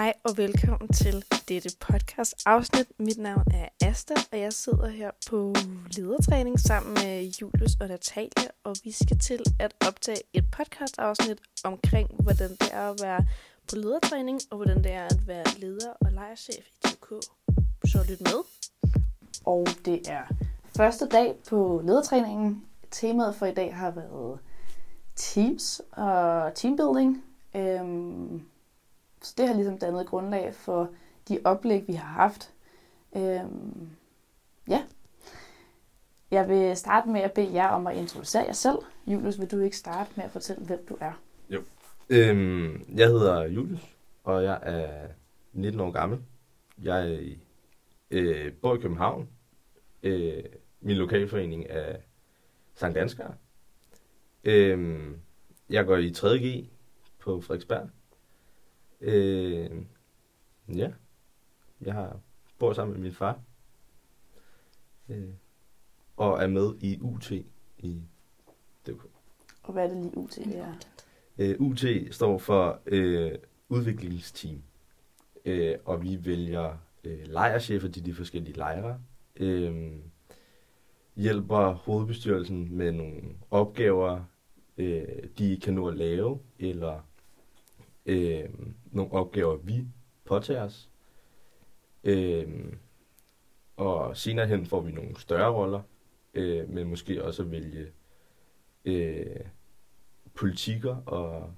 Hej og velkommen til dette podcast afsnit. Mit navn er Asta, og jeg sidder her på ledertræning sammen med Julius og Natalia, og vi skal til at optage et podcast afsnit omkring, hvordan det er at være på ledertræning, og hvordan det er at være leder og lejerchef i TK. Så lyt med. Og det er første dag på ledertræningen. Temaet for i dag har været teams og teambuilding. Øhm, så det har ligesom dannet grundlag for de oplæg, vi har haft. Øhm, ja. Jeg vil starte med at bede jer om at introducere jer selv. Julius, vil du ikke starte med at fortælle, hvem du er? Jo. Øhm, jeg hedder Julius, og jeg er 19 år gammel. Jeg øh, bor i København. Øh, min lokalforening er Sankt Danskere. Øhm, jeg går i 3.G på Frederiksberg. Øh, ja, jeg har bor sammen med min far. Øh, og er med i UT i DK. Og hvad er det lige UT er? Øh, UT står for øh, udviklingsteam, øh, og vi vælger øh, lejerchefer til de forskellige lejre. Øh, hjælper hovedbestyrelsen med nogle opgaver, øh, de kan nå at lave, eller øh, nogle opgaver, vi påtager os. Øh, og senere hen får vi nogle større roller, øh, men måske også at vælge øh, politikker og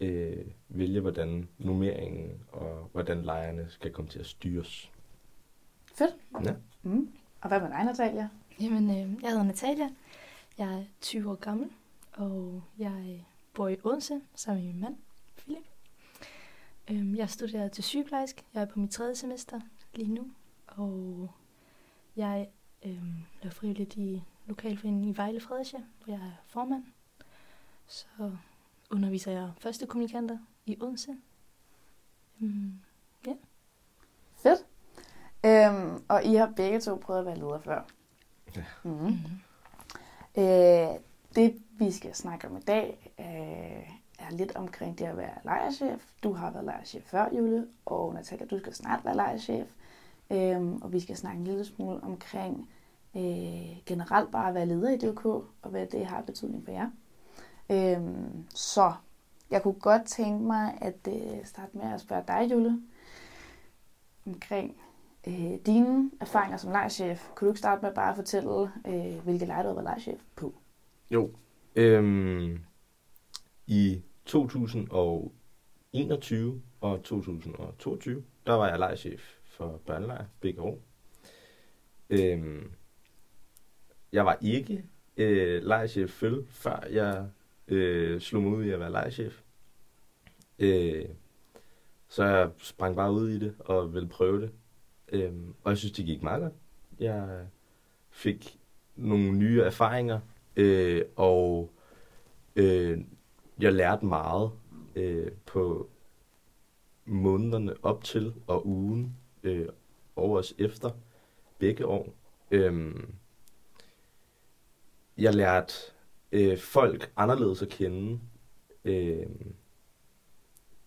øh, vælge, hvordan nummeringen og hvordan lejerne skal komme til at styres. Fedt. Ja. Mm. Og hvad med dig, Natalia? Jamen, øh, jeg hedder Natalia. Jeg er 20 år gammel, og jeg bor i Odense sammen med min mand. Øhm, jeg studerer til sygeplejerske. Jeg er på mit tredje semester lige nu, og jeg øhm, laver frivilligt i lokalforeningen i Vejle Fredericia, hvor jeg er formand. Så underviser jeg første kommunikanter i Odense. Mm, Fedt. Øhm, og I har begge to prøvet at være leder før. Ja. Mm. mm, Øh, det vi skal snakke om i dag øh, er lidt omkring det at være lejerchef. Du har været lejerchef før, Jule, og Natalia, du skal snart være lejerchef. Øhm, og vi skal snakke en lille smule omkring øh, generelt bare at være leder i DK, og hvad det har betydning for jer. Øhm, så jeg kunne godt tænke mig at øh, starte med at spørge dig, Jule, omkring øh, dine erfaringer som lejerchef. Kunne du ikke starte med bare at fortælle, øh, hvilke lejre du har været lejerchef på? Jo. Øhm, i 2021 og 2022, der var jeg lejrchef for børnelejr begge år. Øhm, jeg var ikke øh, lejrchef følge, før jeg øh, slog mig ud i at være lejrchef. Øh, så jeg sprang bare ud i det og ville prøve det. Øhm, og jeg synes, det gik meget godt. Jeg fik nogle nye erfaringer, øh, og øh, jeg lærte meget øh, på månederne op til og ugen øh, og også efter begge år. Øhm, jeg lærte øh, folk anderledes at kende, øh,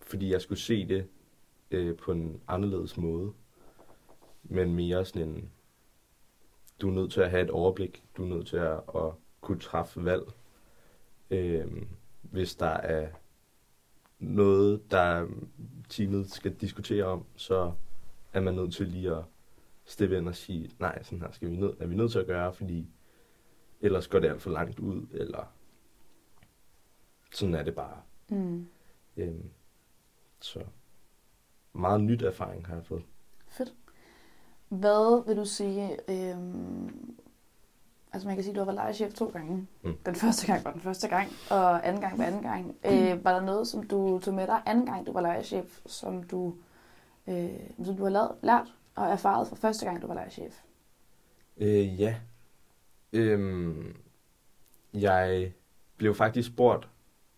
fordi jeg skulle se det øh, på en anderledes måde, men mere sådan en, du er nødt til at have et overblik, du er nødt til at, at kunne træffe valg, øh, hvis der er noget, der teamet skal diskutere om, så er man nødt til lige at steppe ind og sige, nej, sådan her skal vi nød, er vi nødt til at gøre, fordi ellers går det alt for langt ud, eller sådan er det bare. Mm. Øhm, så meget nyt erfaring har jeg fået. Fedt. Hvad vil du sige, øhm, altså man kan sige, at du har været lejerchef to gange. Mm. Den første gang var den første gang, og anden gang var anden gang. Øh, var der noget, som du tog med dig anden gang, du var lejerchef, som du, øh, som du har lavet, lært og erfaret fra første gang, du var lejerchef? Øh, ja. Øhm, jeg blev faktisk spurgt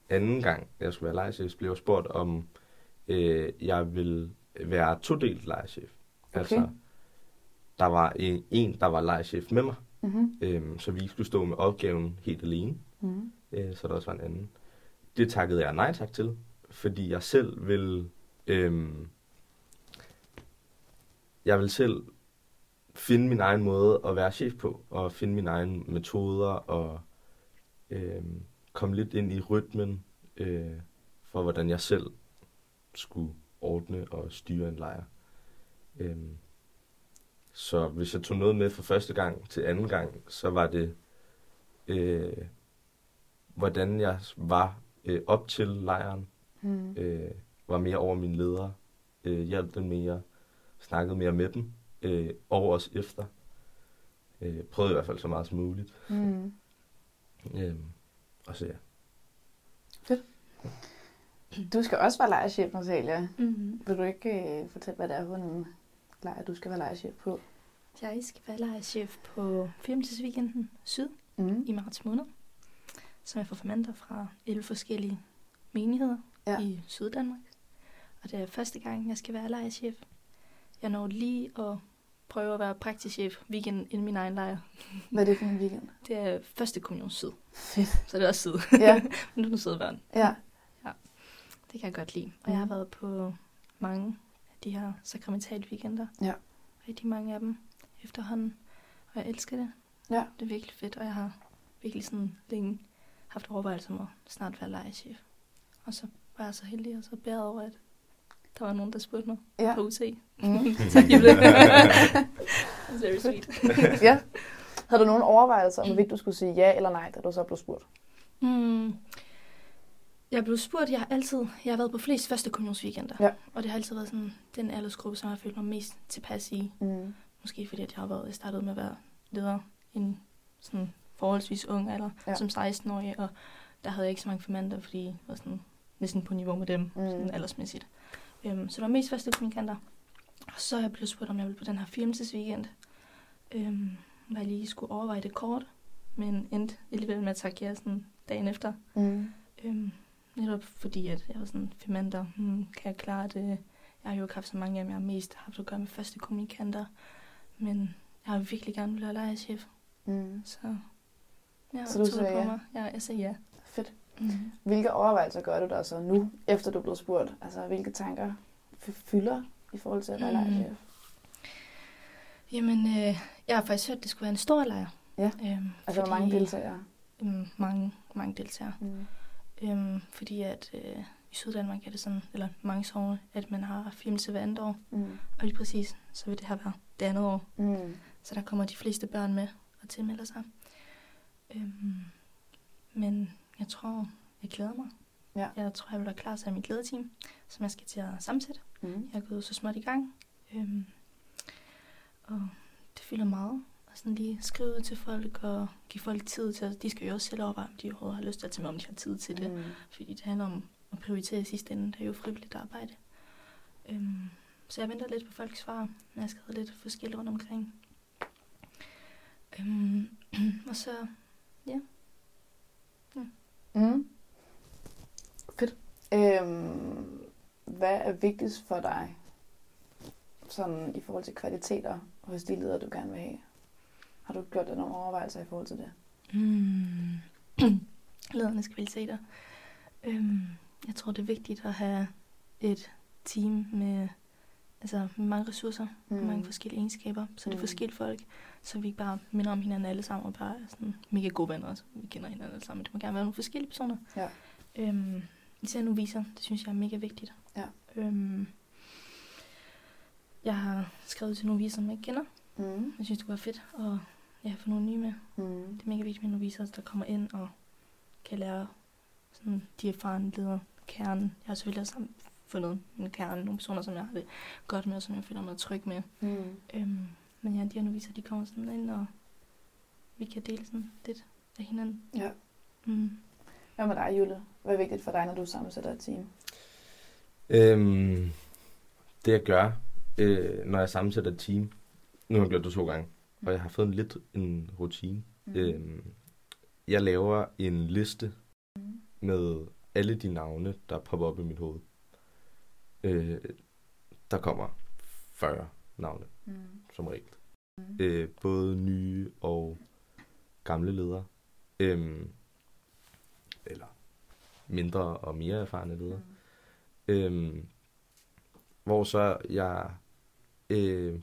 anden gang, jeg skulle være lejrchef, blev jeg spurgt om, øh, jeg ville være todelt lejrchef. Okay. Altså, der var en, en der var lejrchef med mig, Mm-hmm. øhm, så vi skulle stå med opgaven helt alene, Mm-hmm. øh, så der også var en anden. Det takkede jeg nej tak til, fordi jeg selv ville Øhm, jeg vil selv finde min egen måde at være chef på, og finde mine egne metoder, og øhm, komme lidt ind i rytmen øh, for, hvordan jeg selv skulle ordne og styre en lejr. Øhm, så hvis jeg tog noget med for første gang til anden gang, så var det, øh, hvordan jeg var øh, op til lejren, Mm. øh, var mere over mine ledere, øh, hjalp dem mere, snakkede mere med dem, øh, og også efter. Øh, prøvede i hvert fald så meget som muligt. Mm. Øh, og så ja. Du skal også være lejerchef, Natalia. Mm-hmm. Vil du ikke øh, fortælle, hvad det er en lejr, du skal være lejerchef på? Jeg skal være lejrchef på Firmtidsweekenden Syd Mm. i marts måned, som er for formandter fra 11 forskellige menigheder Ja. ja. i Syddanmark. Og det er første gang, jeg skal være lejrchef. Jeg når lige at prøve at være praktisk chef weekenden inden min egen lejr. Hvad er det for en weekend? Det er første kommunion Syd, Fedt. så det er også Syd. Ja, Men nu er det børn. ja. Det kan jeg godt lide. Og jeg har Mhm. været på mange de her sakramentale weekender. Ja. Rigtig mange af dem efterhånden. Og jeg elsker det. Ja. Det er virkelig fedt, og jeg har virkelig sådan længe haft overvejelser om at snart være lejechef. Og så var jeg så heldig, og så bæret over, at der var nogen, der spurgte mig Ja. på UT. Mm. tak, Julie. That's very sweet. ja. Havde du nogle overvejelser om, hvorvidt du skulle sige ja eller nej, da du så blev spurgt? Mm. Jeg blev spurgt, jeg har altid, jeg har været på flest første kommunionsweekender. Ja. Og det har altid været sådan den aldersgruppe, som jeg har følt mig mest tilpas i. Mm. Måske fordi, at jeg har været, jeg startede med at være leder i en sådan forholdsvis ung alder, Ja. som 16-årig, og der havde jeg ikke så mange formander, fordi jeg var sådan næsten på niveau med dem, mm. sådan aldersmæssigt. Um, så det var mest første kommunikanter. Og så er jeg blevet spurgt, om jeg ville på den her filmtidsweekend, um, hvor jeg lige skulle overveje det kort, men endte alligevel med at takke ja sådan dagen efter. Mm. Øhm, netop fordi, at jeg var sådan, firmander, hmm, kan jeg klare det? Jeg har jo ikke haft så mange af dem, jeg har mest haft at gøre med første kommunikanter. Men jeg har virkelig gerne vil være Mm. så jeg Så du tog det sagde på ja? mig. Ja, jeg sagde ja. Fedt. Mm. Hvilke overvejelser gør du der så nu, efter du er blevet spurgt? Altså, hvilke tanker fylder i forhold til at være Mm. lejrchef? Jamen, øh, jeg har faktisk hørt, at det skulle være en stor lejr. Ja. Øhm, Altså, hvor mange deltagere? Øhm, mange, mange deltagere. Mm. Øhm, fordi at øh, i Syddanmark er det sådan, eller mange sogne, at man har filmelse hver andet år. Mm. Og lige præcis, så vil det her være det andet år. Mm. Så der kommer de fleste børn med og tilmelder sig. Øhm, men jeg tror, jeg glæder mig. Ja. Jeg tror, jeg vil være klar til mit lederteam, som jeg skal til at sammensætte. Mm. Jeg er gået så småt i gang. Øhm, og det fylder meget. Og sådan lige skrive ud til folk og give folk tid til at... De skal jo også selv overveje, om de overhovedet har lyst til at tage med, om de har tid til det. Mm. Fordi det handler om at prioritere i sidste ende. Det er jo frivilligt arbejde. Øhm, så jeg venter lidt på folks svar. Jeg skal have lidt forskelligt rundt omkring. Øhm, og så, Mm. Fedt. Øhm, hvad er vigtigst for dig, sådan i forhold til kvaliteter hos de ledere, du gerne vil have? Har du gjort dig nogle overvejelser i forhold til det? mm, ledernes kvaliteter. Øhm, jeg tror, det er vigtigt at have et team med, altså, med mange ressourcer, mm. mange forskellige egenskaber. Så det er Mm. forskellige folk, så vi ikke bare minder om hinanden alle sammen og bare er sådan mega gode venner. Altså, vi kender hinanden alle sammen. Det må gerne være nogle forskellige personer. Ja. Øhm, især nu viser, det synes jeg er mega vigtigt. Ja. Øhm, jeg har skrevet til nogle viser, som jeg ikke kender. Mm. Jeg synes, det være fedt at ja, få nogle nye med. Mm. Det er mega vigtigt med nogle viser, der kommer ind og kan lære sådan, de erfarne ledere kernen. Jeg har selvfølgelig også sammen fundet en kerne, nogle personer, som jeg har det godt med, og som jeg føler mig tryg med. Mm. Øhm, men ja, de her noviser, de kommer sådan ind, og vi kan dele sådan lidt af hinanden. Ja. Mm. Hvad med dig, Jule? Hvad er vigtigt for dig, når du sammensætter et team? Øhm, det jeg gør, øh, når jeg sammensætter et team, nu har jeg gjort det to gange, og jeg har fået en lidt en rutine. Mm. Øhm, jeg laver en liste Mm. med alle de navne, der popper op i mit hoved. Øh, der kommer 40 navne, Mm. som regel. Mm. Øh, både nye og gamle ledere. Øhm, eller mindre og mere erfarne ledere. Mm. Øhm, hvor så jeg øh,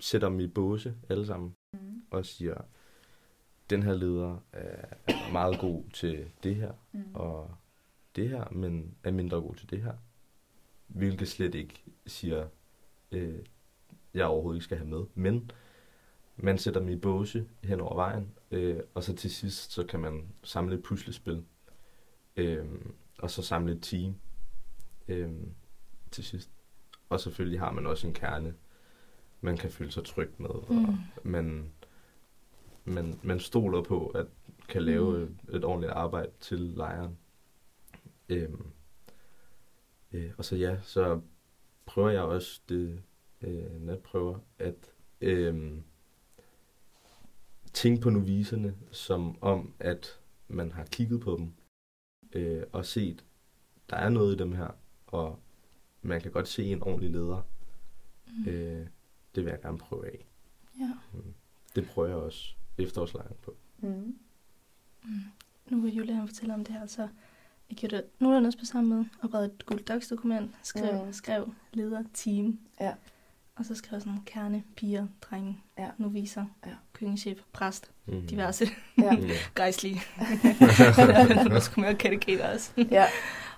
sætter dem i båse alle sammen Mm. og siger, den her leder er meget god til det her, Mm. og det her, men er mindre god til det her. Hvilket slet ikke siger, øh, jeg overhovedet ikke skal have med. Men man sætter dem i båse hen over vejen, øh, og så til sidst, så kan man samle et puslespil, øh, og så samle et team øh, til sidst. Og selvfølgelig har man også en kerne, man kan føle sig tryg med, og Mm. man, man, man stoler på, at kan lave Mm. et, et ordentligt arbejde til lejren. Øhm, øh, og så ja, så prøver jeg også det øh, natprøver, at øh, tænke på noviserne som om, at man har kigget på dem øh, og set, der er noget i dem her, og man kan godt se en ordentlig leder. Mm. Øh, det vil jeg gerne prøve af. Ja. Det prøver jeg også efterårslejren på. Mm. Nu vil Julie han fortælle om det her, så jeg gjorde det nogenlunde også på samme måde. Oprettet et Google Docs dokument, skrev, Mm. mm. skrev leder, team. Ja. Og så skrev jeg sådan kerne, piger, drenge, Ja. noviser, Ja. køkkenchef, præst, Mm. diverse, Ja. Gejstlige. Der skulle mere kateketer også. ja.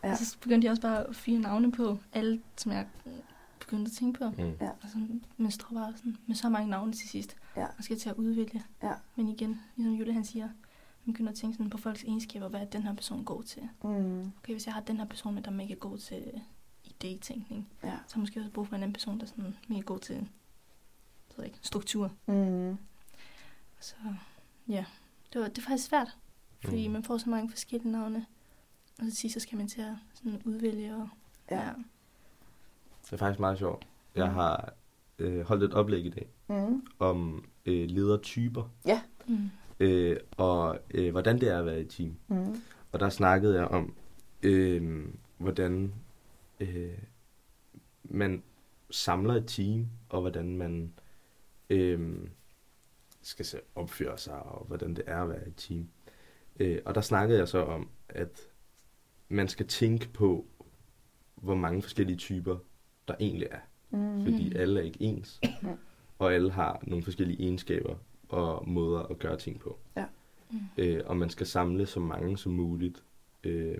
Ja. Og så begyndte jeg også bare at fyre navne på alle, som jeg begyndte at tænke på. Mm. Ja. Og sådan, men står bare sådan, med så mange navne til sidst. Ja. Og skal til at udvælge. Ja. Men igen, ligesom Julie han siger, man begynder at tænke sådan på folks egenskaber, hvad er den her person god til. Mm. Okay, hvis jeg har den her person med, der er mega god til idétænkning, Ja. så måske også brug for en anden person, der er sådan mega god til ved ikke, struktur. Mm. Så ja, det var, det er faktisk svært, fordi Mm. man får så mange forskellige navne. Og til sidst så skal man til at sådan udvælge og Ja. Det er faktisk meget sjovt. Jeg Mm. har øh, holdt et oplæg i dag Mm. om øh, ledertyper, Mm. øh, og øh, hvordan det er at være i team. Mm. Og der snakkede jeg om, øh, hvordan øh, man samler et team, og hvordan man øh, skal se opføre sig, og hvordan det er at være i et team. Øh, og der snakkede jeg så om, at man skal tænke på, hvor mange forskellige typer der egentlig er. Mm. Fordi alle er ikke ens, og alle har nogle forskellige egenskaber og måder at gøre ting på. Mm. Øh, og man skal samle så mange som muligt, øh,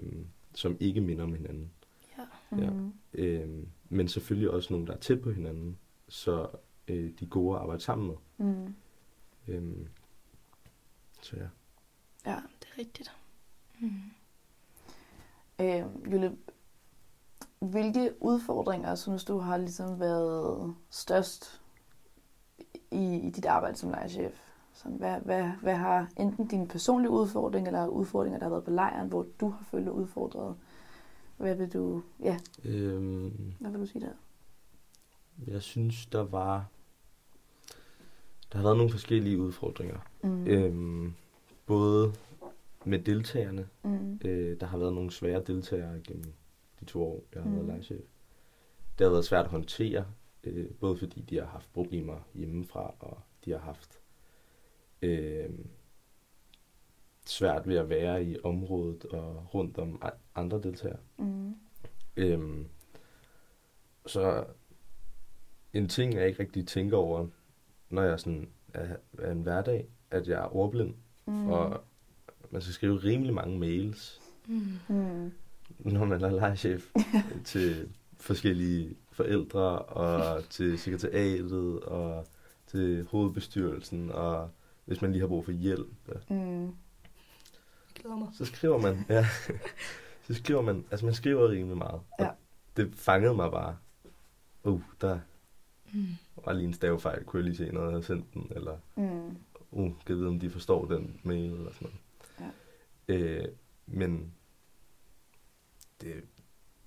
som ikke minder om hinanden. Ja. Ja. Mm. Øh, men selvfølgelig også nogle, der er tæt på hinanden, så øh, de er gode at arbejde sammen med. Mm. Øh, så ja. Ja. Det er rigtigt. Mm. Øh, Julie, hvilke udfordringer synes du har ligesom været størst i, i dit arbejde som lejrchef? Sådan, hvad, hvad, hvad har enten din personlige udfordring, eller udfordringer, der har været på lejren, hvor du har følt dig udfordret? Hvad vil du, ja, Øh, hvad vil du sige der? jeg synes, der var... Der har været nogle forskellige udfordringer. Mm. Øh, både med deltagerne, Mm. Øh, der har været nogle svære deltagere gennem de to år, jeg har været Mm. lejrchef. Det har været svært at håndtere, øh, både fordi de har haft problemer hjemmefra, og de har haft øh, svært ved at være i området og rundt om andre deltagere. Mm. Øhm, så en ting, jeg ikke rigtig tænker over, når jeg sådan er, er en hverdag, at jeg er ordblind, Mm. og man skal skrive rimelig mange mails, Mm. Når man er lejrchef til forskellige forældre og til sekretariatet og til hovedbestyrelsen og hvis man lige har brug for hjælp, Mm. Så skriver man, ja, så skriver man, altså man skriver rimelig meget. Ja. Det fangede mig bare. Uh, der Mm. var lige en stavefejl, kunne jeg lige se, når jeg havde sendt den, eller Mm. uh, kan jeg vide, om de forstår den mail, eller sådan noget. Ja. Øh, men det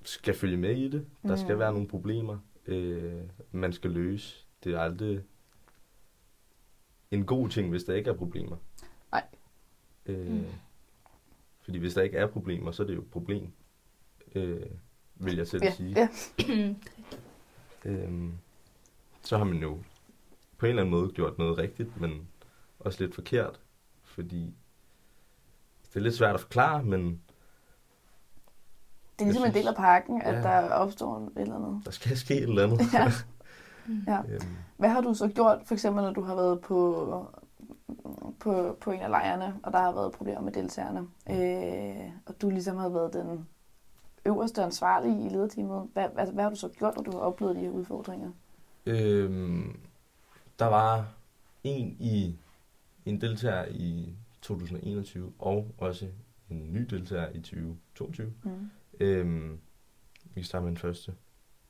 skal følge med i det. Der skal Mm. være nogle problemer, øh, man skal løse. Det er aldrig en god ting, hvis der ikke er problemer. Nej. Øh, Mm. Fordi hvis der ikke er problemer, så er det jo et problem, øh, vil jeg selv Ja, sige. ja. Øhm, så har man jo på en eller anden måde gjort noget rigtigt, men også lidt forkert, fordi det er lidt svært at forklare, men er ligesom en del af pakken, at Ja. der opstår et eller andet. Der skal ske et eller andet. Ja. Mm. Ja. øhm, Hvad har du så gjort, for eksempel når du har været på, på, på en af lejrene, og der har været problemer med deltagerne, øh, og du ligesom har været den øverste ansvarlige i lederteamet. Hvad, hvad, hvad har du så gjort, når du har oplevet de her udfordringer? øhm, der var en i en deltager i 2021, og også en ny deltager i 2022. Mm. Øhm, vi starter med den første,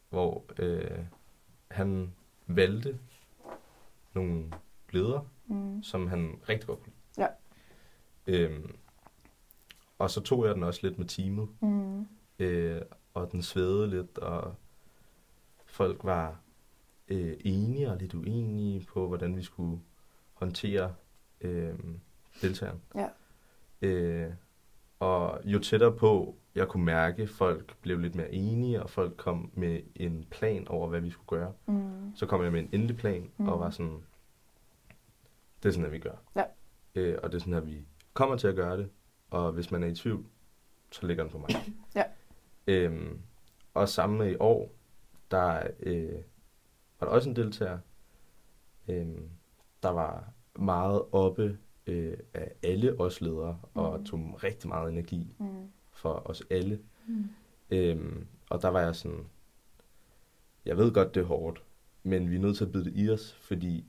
hvor øh, han valgte nogle ledere, Mm. som han rigtig godt kunne lide. Ja. Øhm, og så tog jeg den også lidt med teamet, Mm. øh, og den svævede lidt, og folk var øh, enige og lidt uenige på, hvordan vi skulle håndtere øh, deltageren. Ja. Øh, og jo tættere på, jeg kunne mærke, at folk blev lidt mere enige, og folk kom med en plan over, hvad vi skulle gøre. Mm. Så kom jeg med en endelig plan, mm. og var sådan, det er sådan, at vi gør. Ja. Øh, og det er sådan, at vi kommer til at gøre det, og hvis man er i tvivl, så ligger den på mig. Ja. Øhm, og samme med i år, der øh, var der også en deltager, øh, der var meget oppe øh, af alle os ledere, og Mhm. tog rigtig meget energi Mm. For os alle. Mm. Øhm, og der var jeg sådan, jeg ved godt, det er hårdt, men vi er nødt til at bide det i os, fordi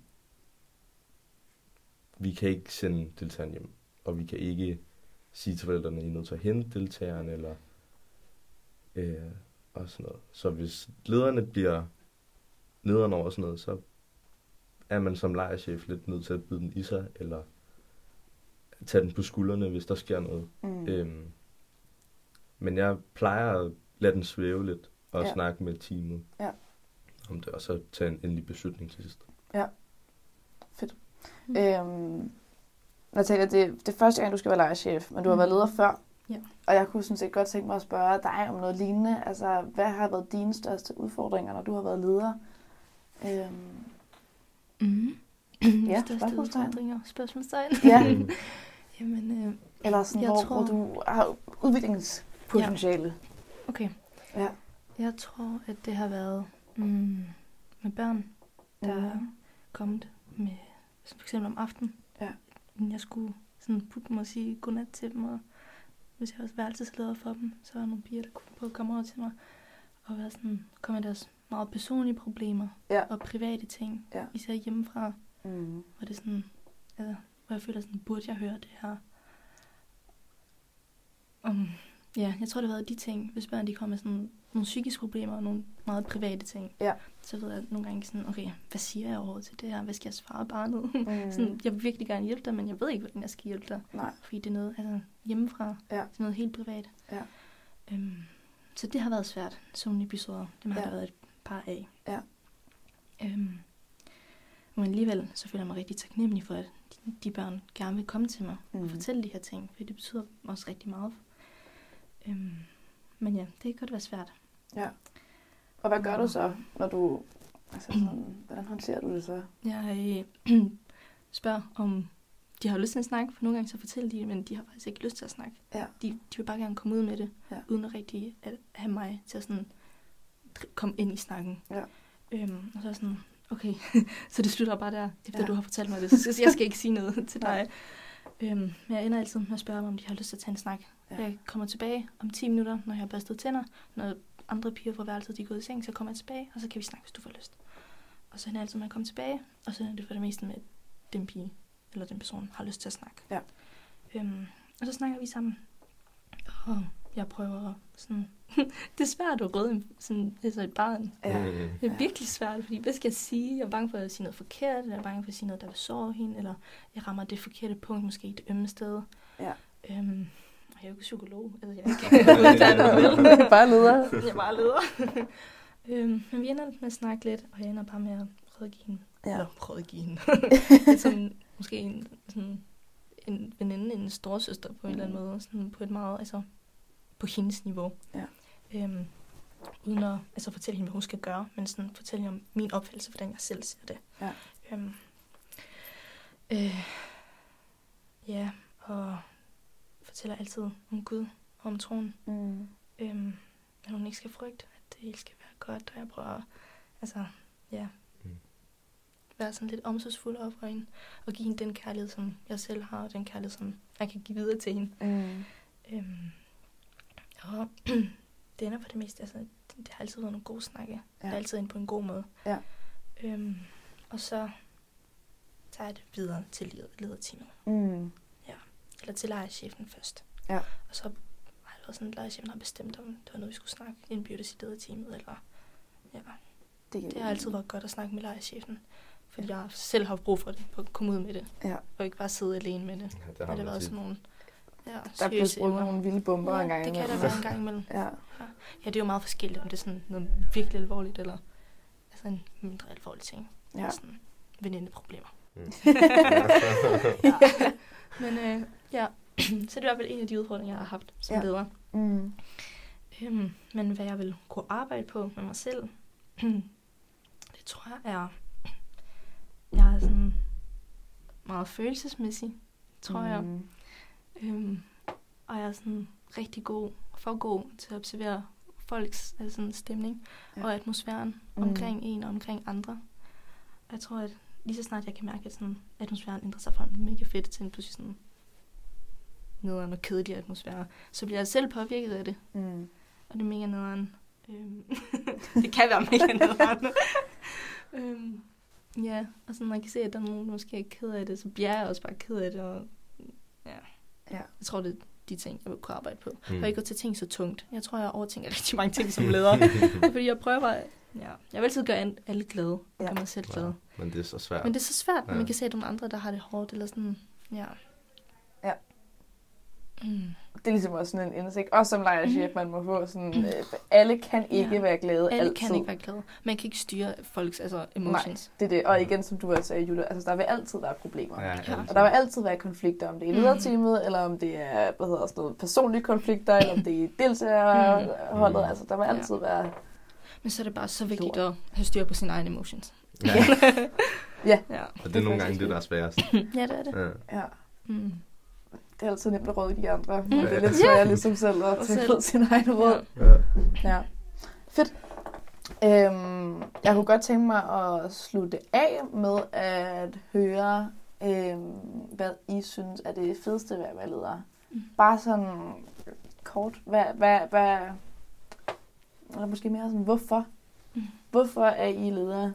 vi kan ikke sende deltageren hjem, og vi kan ikke sige til forældrene, I er nødt til at hente deltageren, eller øh, og sådan noget. Så hvis lederne bliver nederen over sådan noget, så er man som lejerchef lidt nødt til at bide den i sig, eller tage den på skuldrene, hvis der sker noget. Mm. Øhm, men jeg plejer at lade den svæve lidt og Ja. ja. snakke med teamet Ja. om det, og så tage en endelig beslutning til sidst. Mm. Øhm, Natalia, det, det er første gang, du skal være lejerchef, men du har Mm. været leder før. Ja. Og jeg kunne sådan set godt tænke mig at spørge dig om noget lignende. Altså, hvad har været dine største udfordringer, når du har været leder? Øhm, Mm. Ja, Største spørgsmålstegn. udfordringer. Spørgsmålstegn. ja, Jamen, øh, eller sådan, Jeg hvor, tror- hvor du har udviklingspotentiale. okay. Ja. Jeg tror, at det har været mm, med børn, der Mhm. er kommet med, som for eksempel om aftenen. Ja. Jeg skulle sådan putte dem og sige godnat til dem, og hvis jeg også var værelsesleder for dem, så var der nogle piger, der kunne prøve at komme over til mig og være sådan, komme med deres meget personlige problemer Ja. og private ting, Ja. især hjemmefra. Mm. Hvor det er sådan, altså, hvor jeg føler sådan, burde jeg høre det her? Um, ja, jeg tror, det har været de ting, hvis børn de kommer med sådan nogle psykiske problemer og nogle meget private ting. Ja. Så ved jeg nogle gange sådan, okay, hvad siger jeg over til det her? Hvad skal jeg svare barnet? Mm. sådan, jeg vil virkelig gerne hjælpe dig, men jeg ved ikke, hvordan jeg skal hjælpe dig. Nej. Fordi det er noget altså, hjemmefra. Ja. Det er noget helt privat. Ja. Øhm, så det har været svært, sådan nogle episoder. Dem har Ja. der været et par af. Ja. Øhm, men alligevel, så føler jeg mig rigtig taknemmelig for, at de, de børn gerne vil komme til mig Mm. og fortælle de her ting, for det betyder også rigtig meget. Øhm, men ja, det kan godt være svært. Ja. Og hvad gør du så, når du... Altså sådan, hvordan håndterer du det så? Jeg øh, spørger, om de har lyst til at snakke, for nogle gange så fortæller de, men de har faktisk ikke lyst til at snakke. Ja. De, de vil bare gerne komme ud med det, Ja. uden at rigtig at have mig til at sådan komme ind i snakken. Ja. Øhm, og så er sådan, okay, så det slutter bare der, efter Ja. du har fortalt mig det. Så jeg skal ikke sige noget til dig. Øhm, men jeg ender altid med at spørge dem, om de har lyst til at tage en snak. Ja. Jeg kommer tilbage om 10 minutter, når jeg har børstet tænder. Når andre piger fra værelset de er gået i seng, så kommer jeg tilbage, og så kan vi snakke, hvis du får lyst. Og så ender altid med at komme tilbage, og så er det for det meste med, at den pige eller den person har lyst til at snakke. Ja. Øhm, og så snakker vi sammen. Og jeg prøver sådan... det er svært at røde en- sådan, altså et barn. Ja. Mm. Det er virkelig svært, fordi hvad skal jeg sige? Jeg er bange for at sige noget forkert, eller jeg er bange for at sige noget, der vil såre hende, eller jeg rammer det forkerte punkt, måske et ømme sted. Ja. Øhm, jeg er jo ikke psykolog, altså jeg er ikke uddannet? Bare leder. Jeg er bare leder. øhm, men vi ender med at snakke lidt, og jeg ender bare med at rådgive hende. Ja. Eller rådgive hende. Lidt som måske en, sådan, en veninde, en storsøster på en eller anden måde. Sådan på et meget, altså på hendes niveau. Ja. Øhm, uden at altså, fortælle hende, hvad hun skal gøre, men sådan fortælle hende om min opfattelse, hvordan jeg selv ser det. Ja. Øhm, øh, ja, og fortæller altid om Gud og om troen. Mm. Øhm, hun ikke skal frygte, at det hele skal være godt, og jeg prøver, altså, ja, Mm. være sådan lidt omsorgsfuld over for hende, og give hende den kærlighed, som jeg selv har, og den kærlighed, som jeg kan give videre til hende. Mm. Øhm, og det ender for det meste, altså, det, det har altid været nogle gode snakke. Ja. Det er altid ind på en god måde. Ja. Øhm, og så tager jeg det videre til leder, lederteamet. Mm. Eller til lejerchefen først. Ja. Og så har det været sådan, at lejerchefen har bestemt, om det var noget, vi skulle snakke i lederteamet. Eller, ja. Det, Det har altid været godt at snakke med lejerchefen. Fordi jeg selv har brug for det, for at komme ud med det. Ja. Og ikke bare sidde alene med det. Ja, det har det har været sådan nogle ja, Der bliver emner. nogle vilde bomber ja, en gang det kan der imellem. være en gang imellem. Ja. Ja, det er jo meget forskelligt, om det er sådan noget virkelig alvorligt, eller altså en mindre alvorlig ting. Ja. Sådan venindeproblemer. Mm. Men øh, ja, så det er i hvert fald en af de udfordringer, jeg har haft som Ja. leder. Mm. Øhm, men hvad jeg vil kunne arbejde på med mig selv, det tror jeg er, jeg er sådan meget følelsesmæssig, tror jeg. Mm. Øhm, og jeg er sådan rigtig god, for god til at observere folks altså sådan stemning Ja. og atmosfæren Mm. omkring en og omkring andre. Jeg tror, at lige så snart jeg kan mærke, at sådan, atmosfæren ændrer sig fra mega fedt til en pludselig sådan nederen og kedelig atmosfære, så bliver jeg selv påvirket af det. Mm. Og det er mega nederen. Øhm, det kan være mega nederen. øhm, ja, og sådan, når jeg kan se, at der er nogen, der måske er ked af det, så bliver jeg også bare ked af det. Og, ja. Ja. Jeg tror, det er de ting, jeg vil kunne arbejde på. Mm. Og ikke gå til ting så tungt. Jeg tror, jeg overtænker rigtig mange ting som leder. fordi jeg prøver bare... Ja, jeg vil altid gøre alle glade. Og Ja. gøre mig selv glad. Ja, men det er så svært. Men det er så svært, når Ja. man kan se, at nogle andre, der har det hårdt, eller sådan... Ja. Mm. Det er ligesom også sådan en indsigt. Også som lejerchef, man må få sådan, øh, alle kan ikke Ja. være glade Alle altid. kan ikke være glade. Man kan ikke styre folks altså, emotions. Det er det. Og igen, som du også sagde, Julia, altså der vil altid være problemer. Ja, Ja. Og der vil altid være konflikter, om det er i Mhm. lederteamet, eller om det er hvad hedder sådan noget, personlige konflikter, eller om det er i deltagerholdet. Mhm. Altså, der vil altid være... Men så er det bare så vigtigt at have styr på sine egne emotions. Ja, Ja. Ja, og det er nogle gange det, der er sværest. ja det er det. Ja. Ja, Mm. Det er altid nemt at råde de andre, men Mm. det er lidt svært ligesom selv at tage selv. ud sin egen råd. Ja. Ja. Fedt. Øhm, jeg kunne godt tænke mig at slutte af med at høre, øhm, hvad I synes er det fedeste ved at være leder. Mm. Bare sådan kort. Hvad, hvad, hvad, eller måske mere sådan, hvorfor? Mm. Hvorfor er I ledere?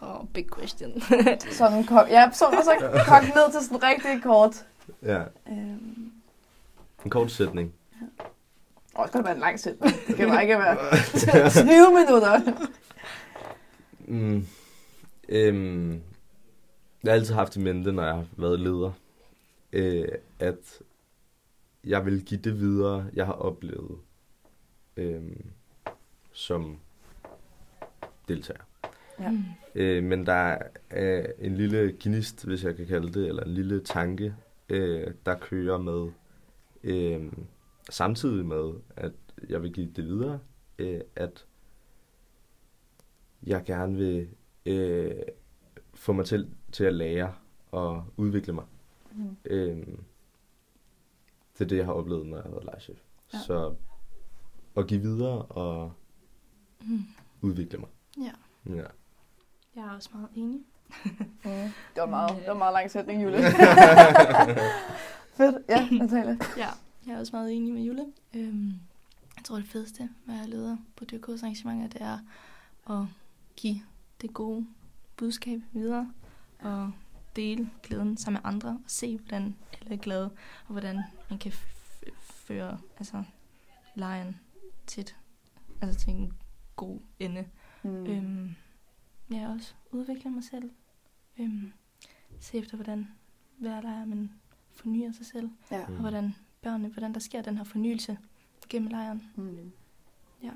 Oh, big question. Sådan kom, ja, så, så kom ned til sådan rigtig kort. Ja. Øhm, En kort sætning. åh, det kan være en lang sætning. Det kan bare ikke være 20 minutter. Mm. Øhm, jeg har altid haft i mente, når jeg har været leder, øh, at jeg vil give det videre, jeg har oplevet øh, som deltager. Ja. Øh, men der er en lille gnist, hvis jeg kan kalde det, eller en lille tanke, øh, der kører med, øh, samtidig med, at jeg vil give det videre, øh, at jeg gerne vil øh, få mig til, til at lære og udvikle mig. Mm. Øh, det er det, jeg har oplevet, når jeg har været lejechef. Ja. Ja. Så at give videre og Mm. udvikle mig. Ja. Ja. Jeg er også meget enig. Mm. Det var meget, det var meget lang sætning, Julie. Fedt. Ja, Natalia. Ja, jeg er også meget enig med Jule. Øhm, jeg tror, det fedeste med at være leder på DK's arrangementer, det er at give det gode budskab videre og dele glæden sammen med andre og se, hvordan alle er glade, og hvordan man kan føre altså, lejen til, et, altså til en god ende. Mm. Øhm, jeg har også udviklet mig selv. Øhm, se efter, hvordan hver lejr man fornyer sig selv Ja. Og hvordan børnene, hvordan der sker den her fornyelse gennem lejren. Mm. Ja.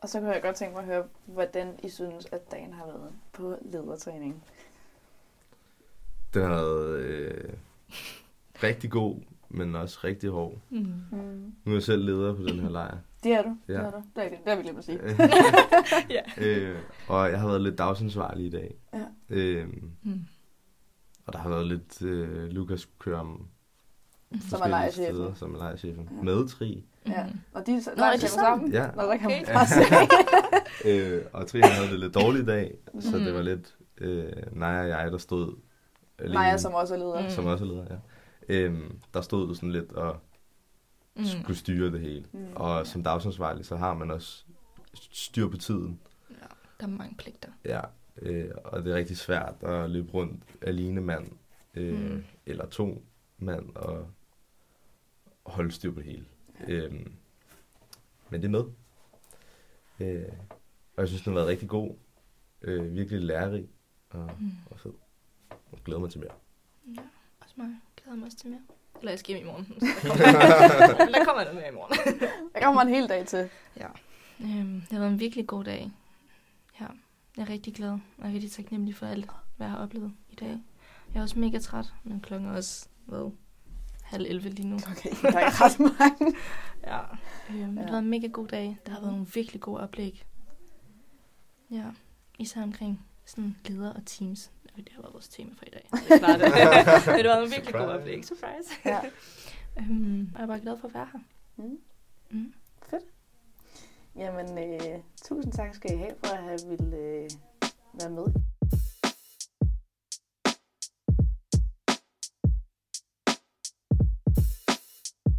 Og så kunne jeg godt tænke mig at høre, hvordan I synes, at dagen har været på ledertræning. Den har været øh, rigtig god, men også rigtig hård. Mm. Mm. Nu er jeg selv leder på den her lejr. Det er du. Ja. Det er du. Det er, det er vi glemt at sige. ja. øh, og jeg har været lidt dagsansvarlig i dag. Ja. Øh, Mm. og der har været lidt øh, Lukas kører om Som er steder, som er lejrchefen. Ja. Med tri. Ja. Mhm. Og de Nå, er de sammen? Ja. Nå, der kan man Okay. bare se. Øh, og Trine havde det lidt dårligt i dag, så Mm. det var lidt øh, Naja og jeg, der stod alene. Maja, som også er leder. Mm. som også er leder, ja. Øhm, der stod sådan lidt og Mm. skulle styre det hele. Mm. Og som dagsansvarlig, så har man også styr på tiden. Ja, der er mange pligter. Ja, øh, og det er rigtig svært at løbe rundt alene mand, øh, Mm. eller to mand, og holde styr på det hele. Øhm, men det er med. Øh, og jeg synes, den har været rigtig god. Øh, virkelig lærerig og, Mm. og fed. Jeg glæder mig til mere. Ja, også mig. Glæder mig også til mere. Eller jeg skal hjem i morgen. Så der kommer, der kommer der mere i morgen. Der kommer en hel dag til. Øhm, det har været en virkelig god dag. Ja, jeg er rigtig glad. Og jeg er rigtig taknemmelig for alt, hvad jeg har oplevet i dag. Jeg er også mega træt, men klokken er også, hvad, halv 11 lige nu. Okay, der er ret mange. Ja. Øhm, ja. Det har været en mega god dag. Der har været nogle virkelig gode oplæg. Ja, især omkring sådan leder og teams. Det har været vores tema for i dag. Det. Men det har været nogle virkelig Surprise. oplæg. Surprise. Ja. øhm, og jeg er bare glad for at være her. Mm. Mm. Jamen, øh, tusind tak skal I have for at have ville øh, være med.